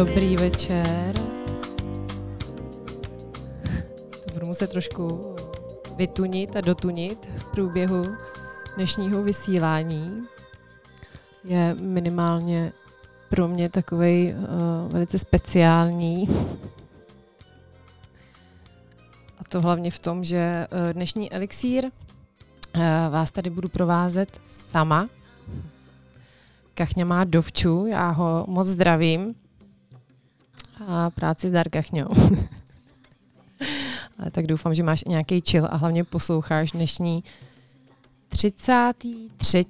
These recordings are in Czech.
Dobrý večer. To budu muset trošku vytunit a dotunit v průběhu dnešního vysílání. Je minimálně pro mě takový uh, velice speciální. A to hlavně v tom, že uh, dnešní elixír uh, vás tady budu provázet sama. Kachňa má dovču, já ho moc zdravím. A práci zdar, Kachňo. Ale tak doufám, že máš nějaký chill a hlavně posloucháš dnešní 33.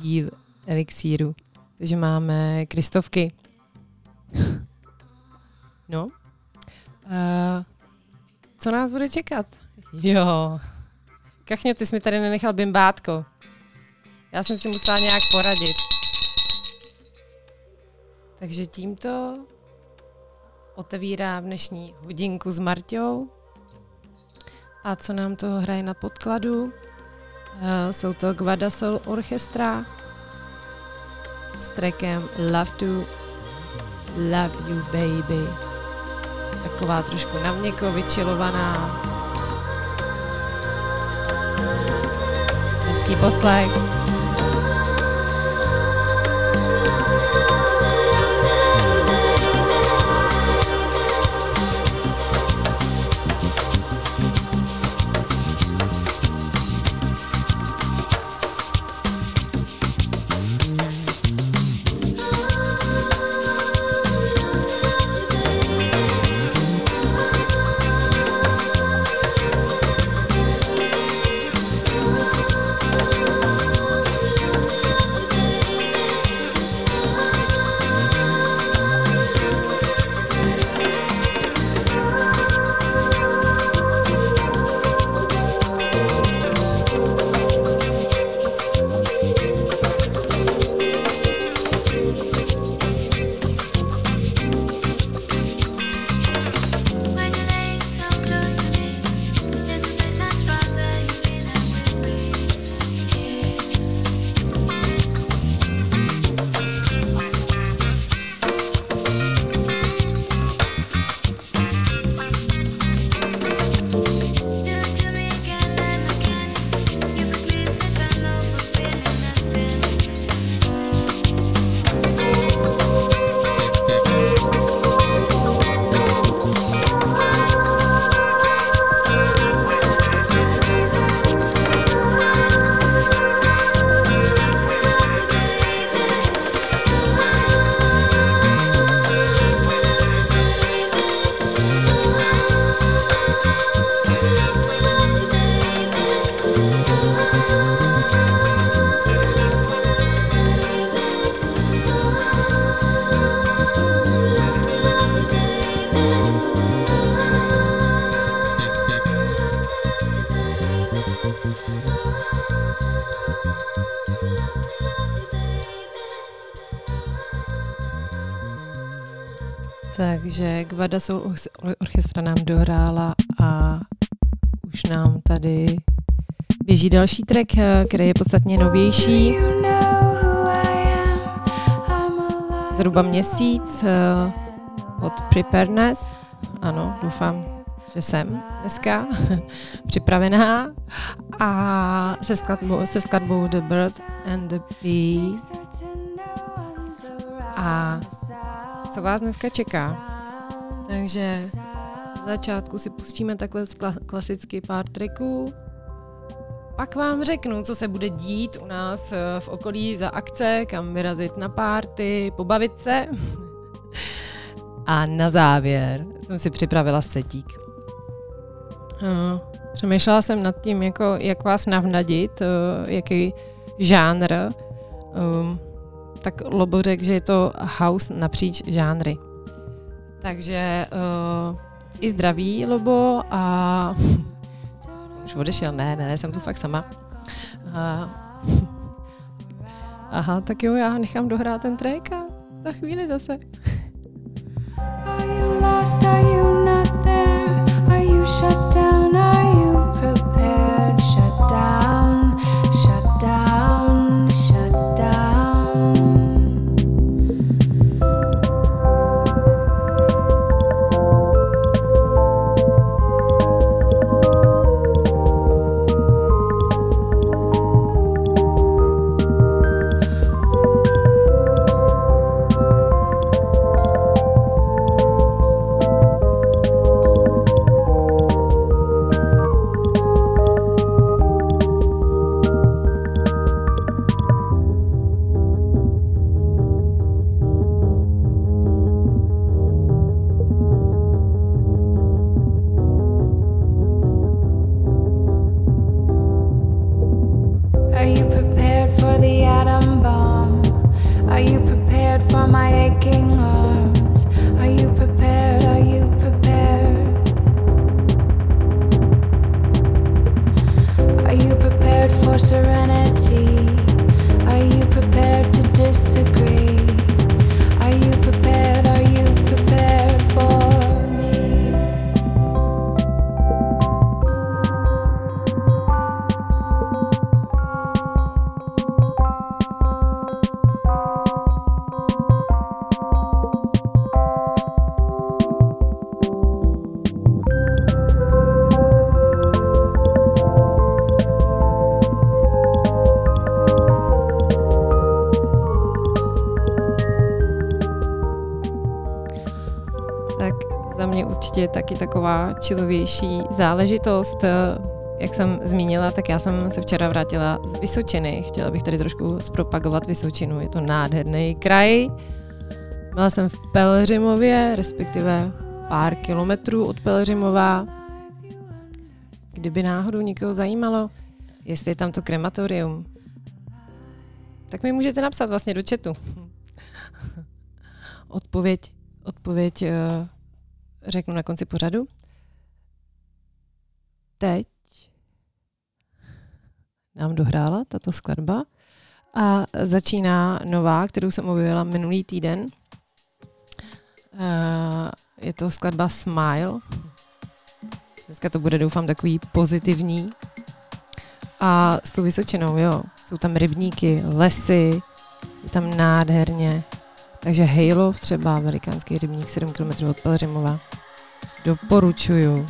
díl Elixíru. Takže máme Kristovky. No. Uh, co nás bude čekat? Jo. Kachně, ty jsi mi tady nenechal bimbátko. Já jsem si musela nějak poradit. Takže tímto otevírám dnešní hodinku s Marťou. A co nám to hraje na podkladu? Uh, jsou to Guadasol Orchestra s trackem Love to Love You Baby. Taková trošku na měko vyčilovaná. Hezký poslech. Takže Gvada Soul Orchestra nám dohrála a už nám tady běží další track, eh, který je podstatně novější. Zhruba měsíc eh, od Preparedness. Ano, doufám, že jsem dneska připravená. A se skladbou, se skladbou The Bird and the Bee. A co vás dneska čeká? Takže v začátku si pustíme takhle klasicky pár tracků, pak vám řeknu, co se bude dít u nás eh, v okolí za akce, kam vyrazit na párty, pobavit se. A na závěr jsem si připravila setík. Eh, přemýšlela jsem nad tím, jako, jak vás navnadit, eh, jaký žánr. Tak Lobo řekl, že je to house napříč žánry. Takže uh, i zdraví, Lobo, a už odešel, ne, ne, ne, jsem tu fakt sama. Uh, aha, tak jo, já nechám dohrát ten track a za chvíli zase. Are you lost, are you not there? Are you shut down, určitě taky taková čilovější záležitost. Jak jsem zmínila, tak já jsem se včera vrátila z Vysočiny. Chtěla bych tady trošku zpropagovat Vysočinu. Je to nádherný kraj. Byla jsem v Pelřimově, respektive pár kilometrů od Pelřimova. Kdyby náhodou někoho zajímalo, jestli je tam to krematorium, tak mi můžete napsat vlastně do chatu. Odpověď, odpověď eh, řeknu na konci pořadu. Teď nám dohrála tato skladba a začíná nová, kterou jsem objevila minulý týden. Eh, Je to skladba Smile. Dneska to bude, doufám, takový pozitivní. A s tou Vysočinou, jo. Jsou tam rybníky, lesy, je tam nádherně. Takže Hejlov třeba, velikánský rybník 7 km od Pelřimova. Doporučuju.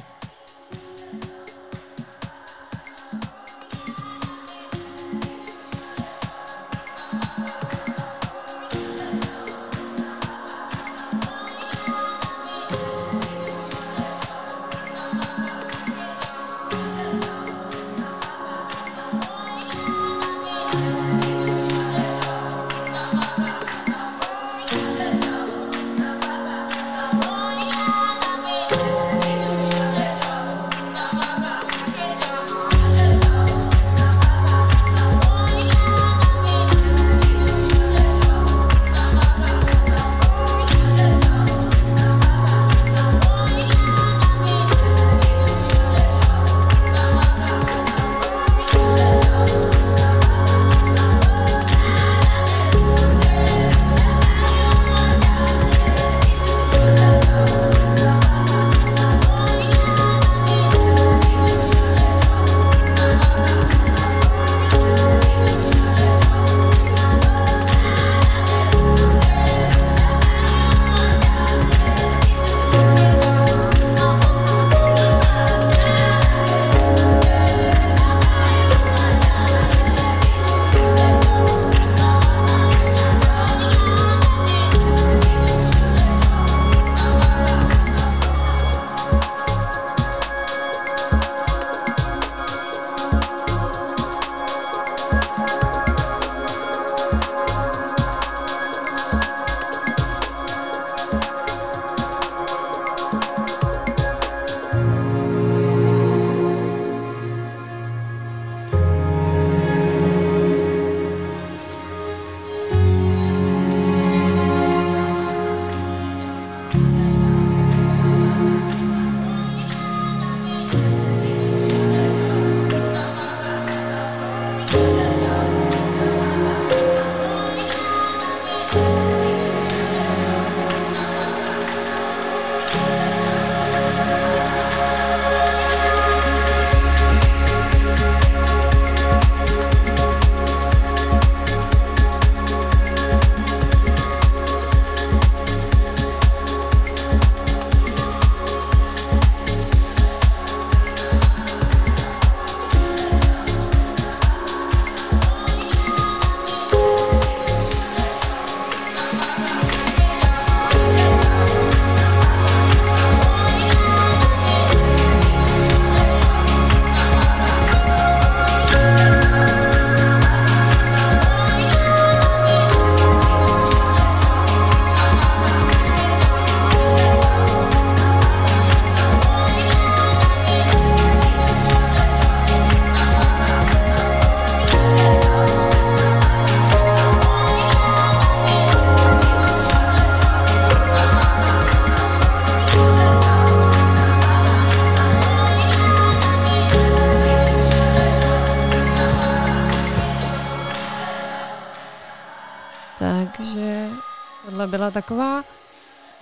Taková,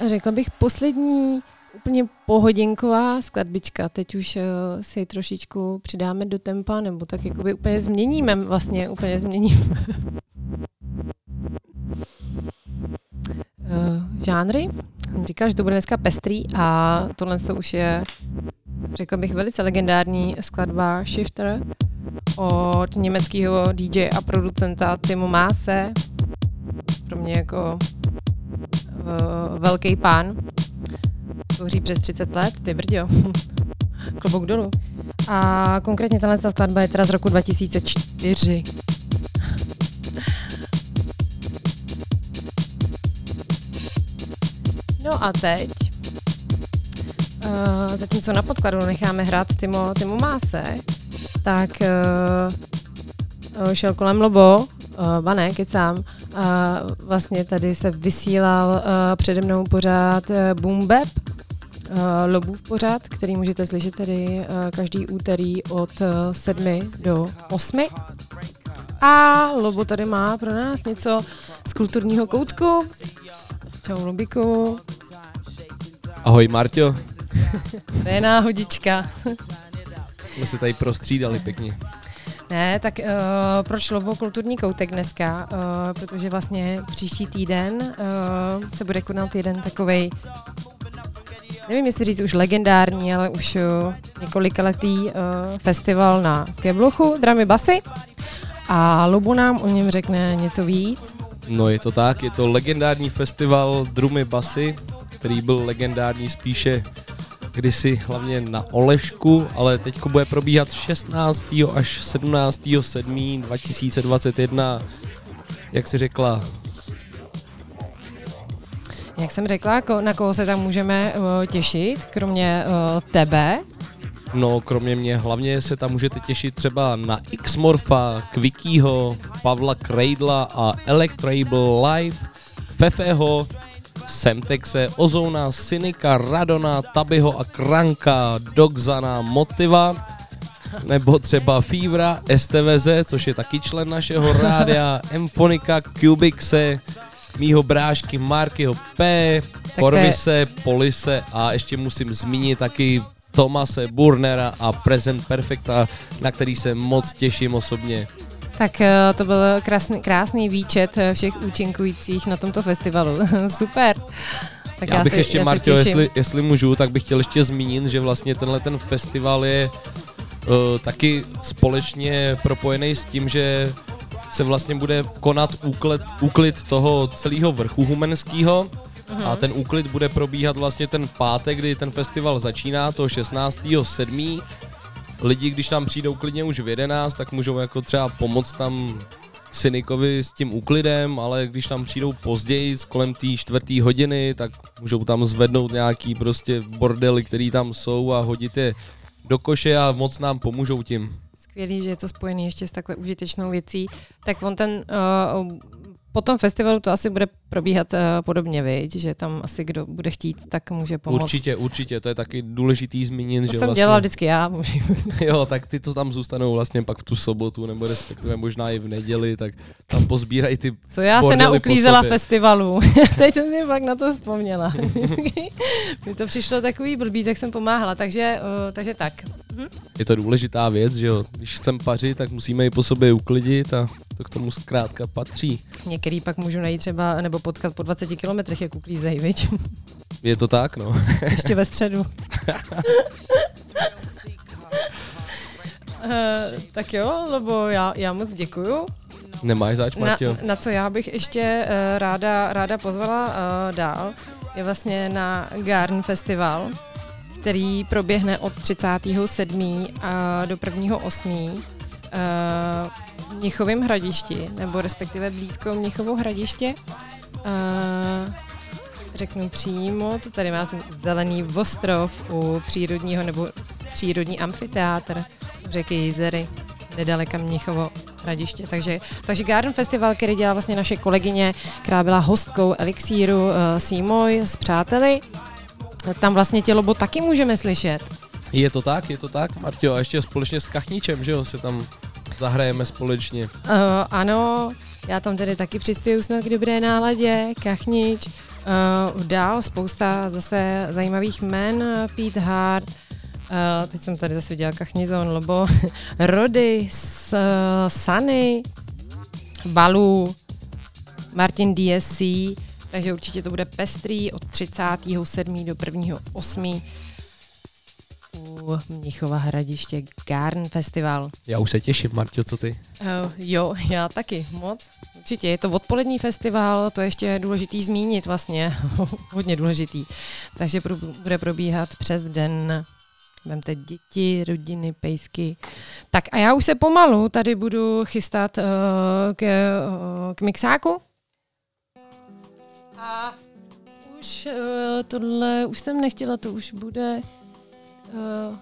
řekla bych, poslední úplně pohodinková skladbička. Teď už uh, si trošičku přidáme do tempa, nebo tak jakoby úplně změníme, vlastně úplně změníme. uh, žánry. Říkal, že to bude dneska pestrý a tohle to už je, řekla bych, velice legendární skladba Shifter od německého DJ a producenta Timo Máse. Pro mě jako uh, velký pán. Tvoří přes 30 let, ty brďo. Klobouk dolů. A konkrétně tahle skladba je teda z roku 2004. No a teď, uh, zatímco na podkladu necháme hrát Timo, Timo Máse, tak uh, šel kolem Lobo, uh, bané, kecám, a vlastně tady se vysílal uh, přede mnou pořád uh, Boom Bap, uh, Lobův pořád, který můžete slyšet tady uh, každý úterý od uh, 7 do 8. A Lobo tady má pro nás něco z kulturního koutku. Čau Lobiku. Ahoj Marťo. to je náhodička. Jsme se tady prostřídali pěkně. Ne, tak uh, proč Lobo kulturní koutek dneska? Uh, protože vlastně příští týden uh, se bude konat jeden takovej nevím, jestli říct už legendární, ale už uh, několikaletý uh, festival na Kebluchu, Dramy Basy. A Lobo nám o něm řekne něco víc. No je to tak, je to legendární festival Drumy Basy, který byl legendární spíše kdysi hlavně na Olešku, ale teď bude probíhat 16. až 17. 7. 2021. Jak si řekla? Jak jsem řekla, na koho se tam můžeme uh, těšit, kromě uh, tebe? No, kromě mě hlavně se tam můžete těšit třeba na Xmorfa, Quickyho, Pavla Kreidla a Electrable Live, Fefeho, Semtexe, Ozona, Synika, Radona, Tabiho a Kranka, Dogzana, Motiva, nebo třeba Fívra, STVZ, což je taky člen našeho rádia, Emfonika, Cubixe, mýho brášky Markyho P, Corvise, Polise a ještě musím zmínit taky Tomase Burnera a Present Perfecta, na který se moc těším osobně. Tak eh, to byl krásný, krásný výčet eh, všech účinkujících na tomto festivalu. Super. Tak já, já bych si, ještě, Martio, jestli, jestli můžu, tak bych chtěl ještě zmínit, že vlastně tenhle ten festival je uh, taky společně propojený s tím, že se vlastně bude konat úklid, úklid toho celého vrchu humenského uh-huh. a mhm. ten úklid bude probíhat vlastně ten pátek, kdy ten festival začíná, to 16.7 lidi, když tam přijdou klidně už v 11, tak můžou jako třeba pomoct tam Synikovi s tím úklidem, ale když tam přijdou později, kolem té čtvrté hodiny, tak můžou tam zvednout nějaký prostě bordely, který tam jsou a hodit je do koše a moc nám pomůžou tím. Skvělý, že je to spojený ještě s takhle užitečnou věcí. Tak on ten uh, po tom festivalu to asi bude probíhat uh, podobně, viď? že tam asi kdo bude chtít, tak může pomoct. Určitě, určitě, to je taky důležitý zmínit. To že jsem vlastně... dělala vždycky já. jo, tak ty to tam zůstanou vlastně pak v tu sobotu, nebo respektive možná i v neděli, tak tam pozbírají ty Co já se nauklízela festivalu. Teď jsem si fakt na to vzpomněla. Mi to přišlo takový blbý, tak jsem pomáhala, takže, uh, takže tak. Hm? Je to důležitá věc, že jo, když chcem pařit, tak musíme i po sobě uklidit a to k tomu zkrátka patří. Některý pak můžu najít třeba, nebo potkat po 20 kilometrech, jak uklízejí, viď? Je to tak, no. Ještě ve středu. uh, tak jo, lebo já, já moc děkuju. Nemáš zač, na, na co já bych ještě uh, ráda, ráda pozvala uh, dál, je vlastně na Garn Festival, který proběhne od 37. a do 1. 8 uh, Mnichovém hradišti, nebo respektive blízko Mnichovo hradiště. Uh, řeknu přímo, to tady má zelený ostrov u přírodního nebo přírodní amfiteátr řeky Jizery, nedaleka Mnichovo hradiště. Takže, takže Garden Festival, který dělá vlastně naše kolegyně, která byla hostkou Elixíru uh, Seymour s přáteli, tam vlastně tělo taky můžeme slyšet. Je to tak, je to tak, Martio, a ještě společně s Kachničem, že jo, se tam zahrajeme společně. Uh, ano, já tam tedy taky přispěju snad k dobré náladě, Kachnič, uh, dál spousta zase zajímavých men, Pete Hart, uh, teď jsem tady zase viděla Kachnizon, Lobo, Rody, S, uh, Sunny, Balu, Martin DSC, takže určitě to bude pestrý od 37. do 1. 8 u Mnichova hradiště Garn Festival. Já už se těším, Martio, co ty? Uh, jo, já taky, moc. Určitě, je to odpolední festival, to ještě je důležitý zmínit vlastně, hodně důležitý. Takže pro, bude probíhat přes den Vemte děti, rodiny, pejsky. Tak a já už se pomalu tady budu chystat uh, k, uh, k mixáku. A už uh, tohle, už jsem nechtěla, to už bude Uh,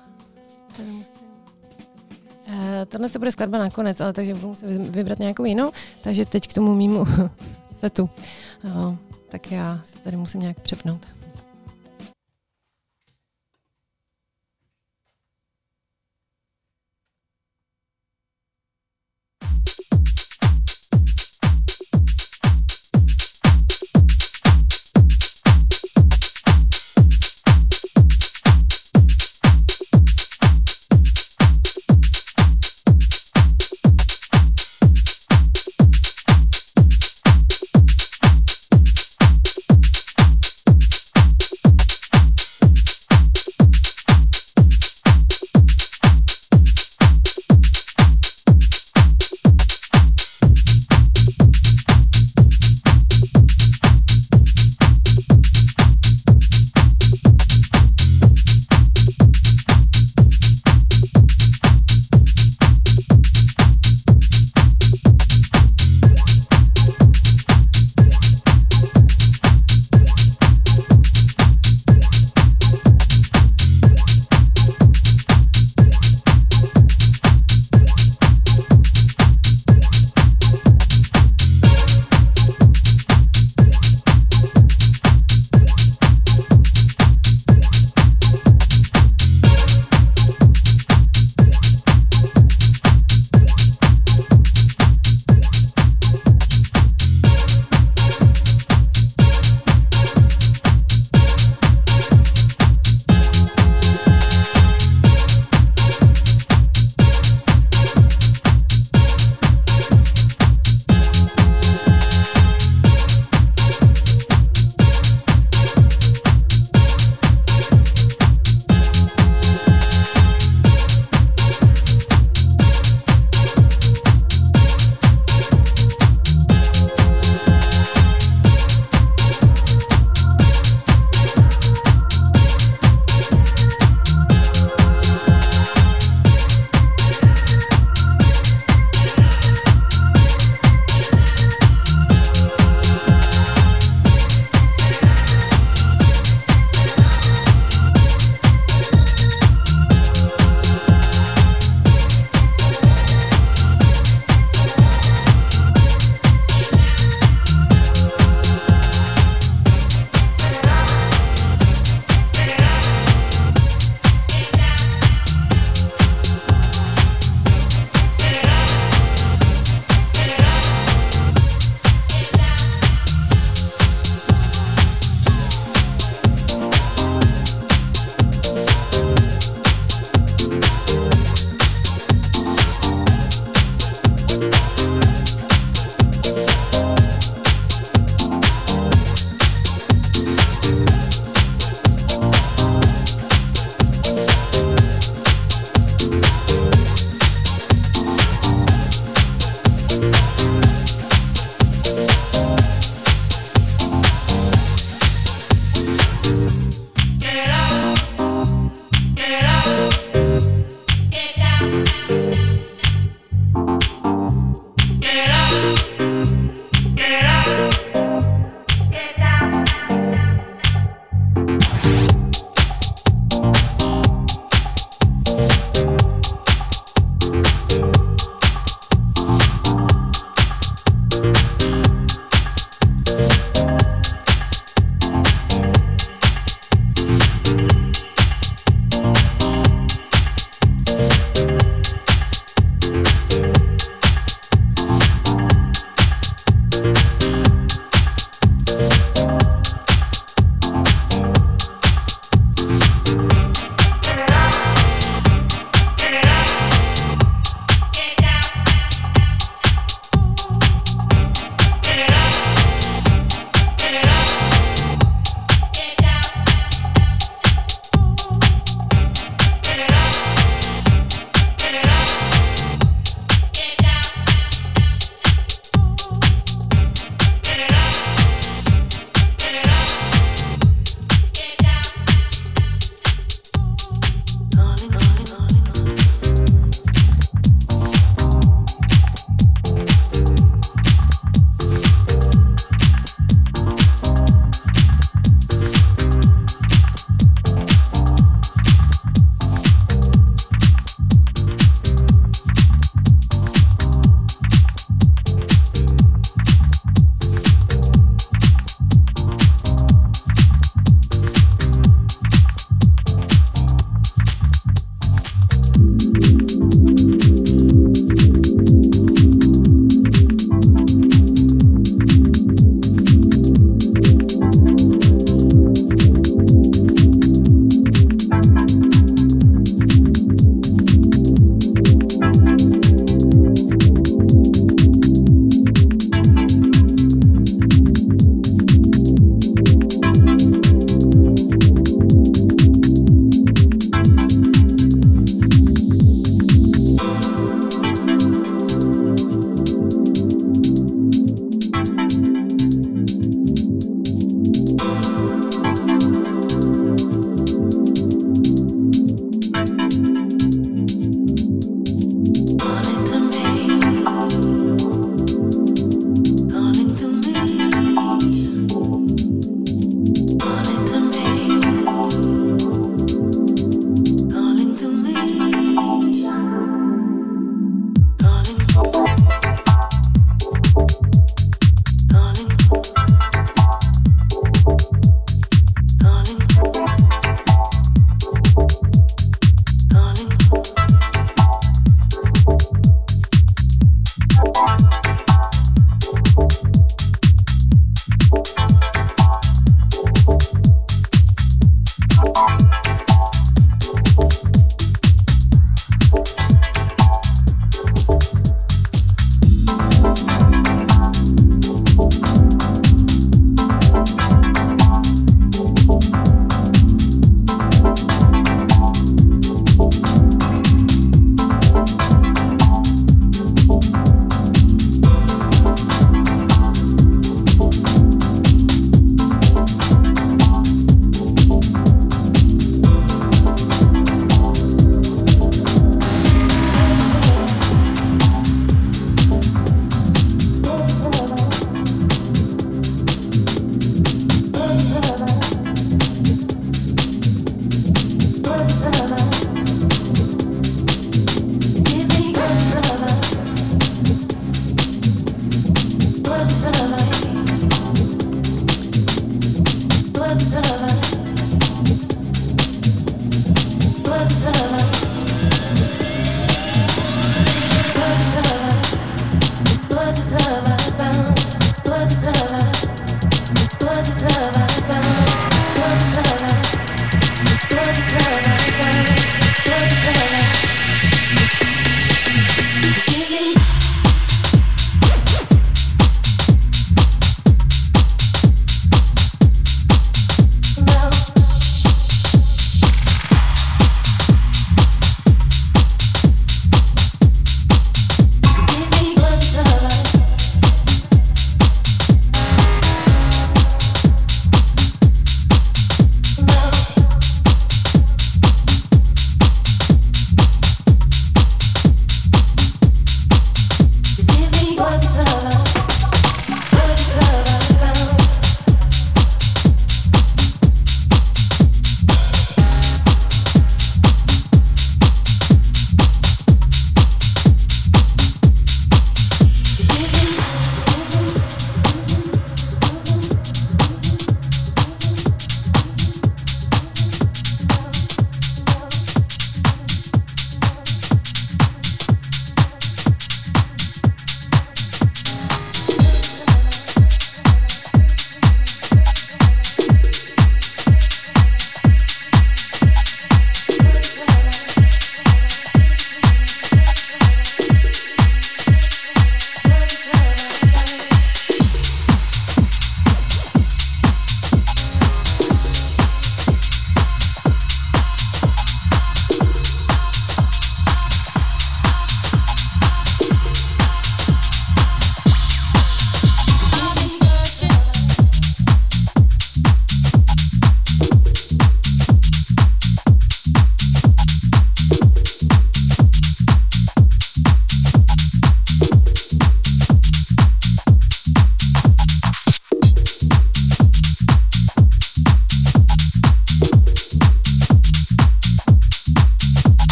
tohle se bude skladba nakonec, ale takže budu muset vybrat nějakou jinou. Takže teď k tomu mýmu setu. Uh, tak já se tady musím nějak přepnout.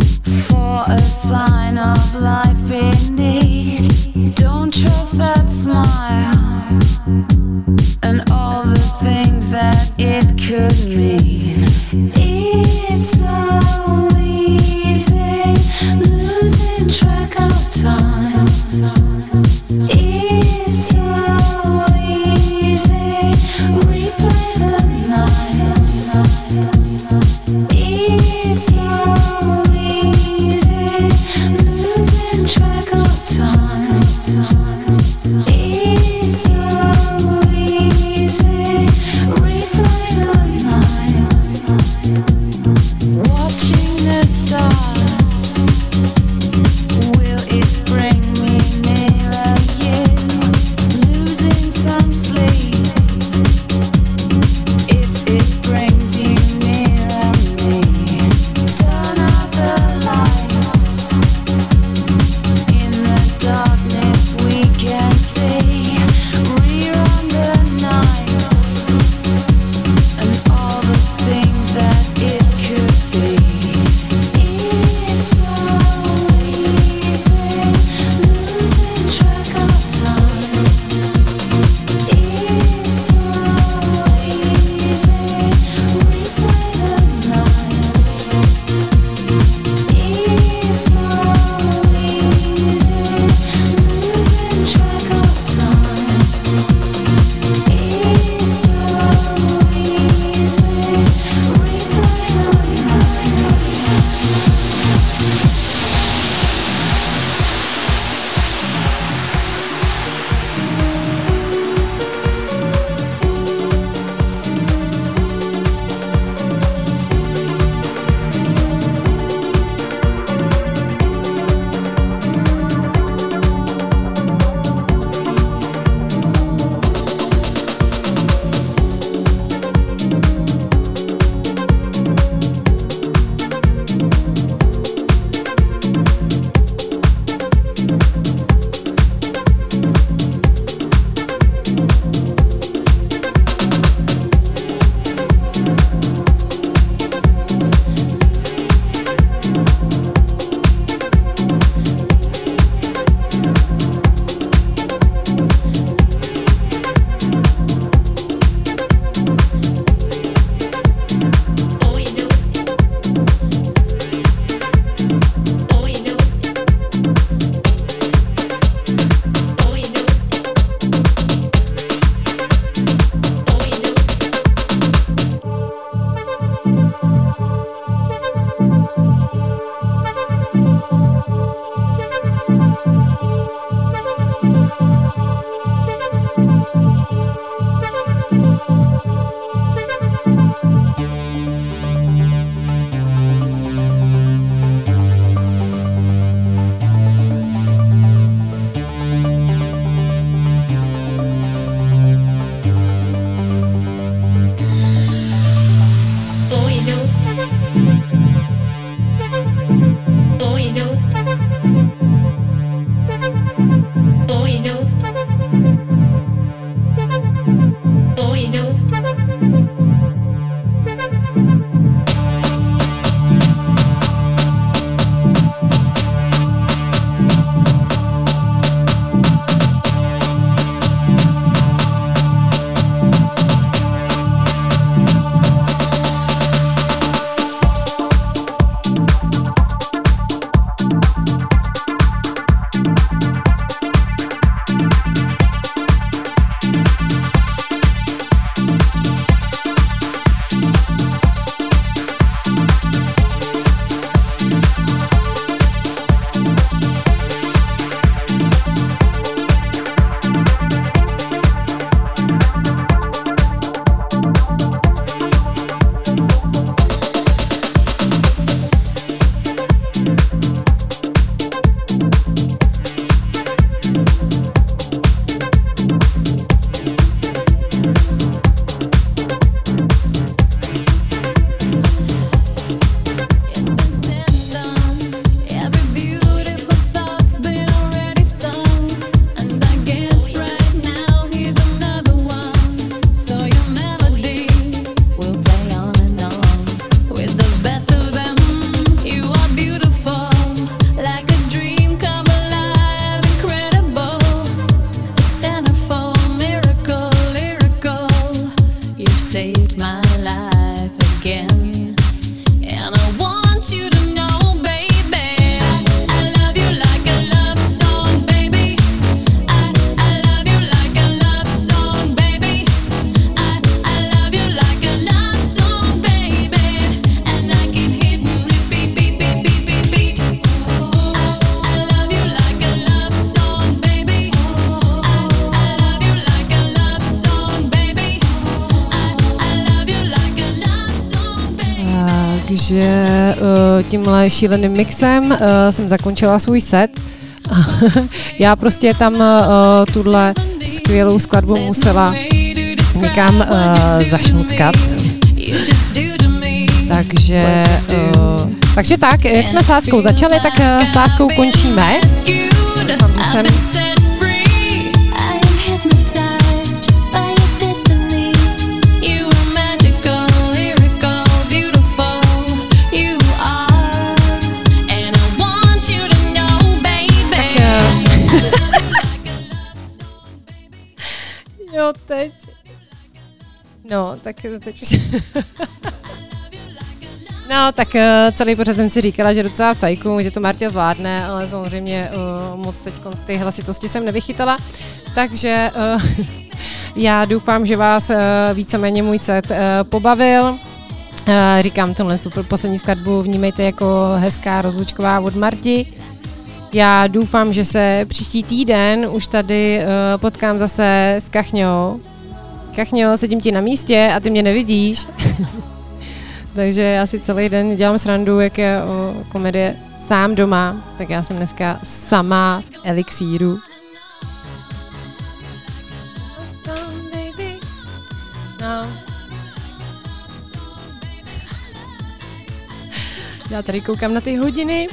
for a sign of life beneath. Tímhle šíleným mixem uh, jsem zakončila svůj set. Já prostě tam uh, tuhle skvělou skladbu musela někam uh, zašmuckat. Takže, uh, takže tak, jak jsme s láskou začali, tak uh, s láskou končíme. Jsem teď. No, tak teď. No, tak uh, celý pořád jsem si říkala, že docela v cajku, že to Martě zvládne, ale samozřejmě uh, moc teď z té hlasitosti jsem nevychytala. Takže uh, já doufám, že vás uh, víceméně můj set uh, pobavil. Uh, říkám tohle poslední skladbu, vnímejte jako hezká rozlučková od Marti. Já doufám, že se příští týden už tady uh, potkám zase s Kachňou. Kachňo, sedím ti na místě a ty mě nevidíš. Takže já si celý den dělám srandu, jak je o komedie sám doma, tak já jsem dneska sama v elixíru. No. Já tady koukám na ty hodiny.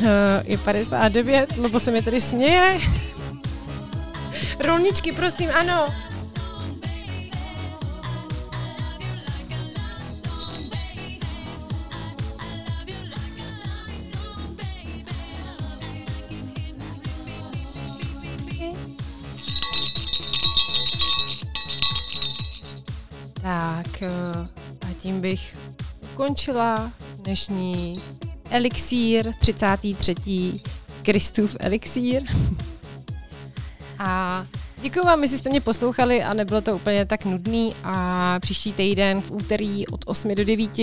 Uh, je 59, lebo se mi tady směje. Rolničky, prosím, ano. Tak eh, a tím bych ukončila dnešní Elixír 33. Kristův Elixír. A děkuji vám, jestli jste mě poslouchali a nebylo to úplně tak nudný a příští týden v úterý od 8 do 9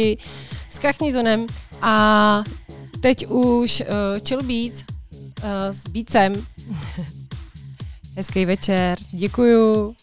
s Kachnizonem a teď už uh, Chill Beats uh, s Beatsem. Hezký večer, děkuju.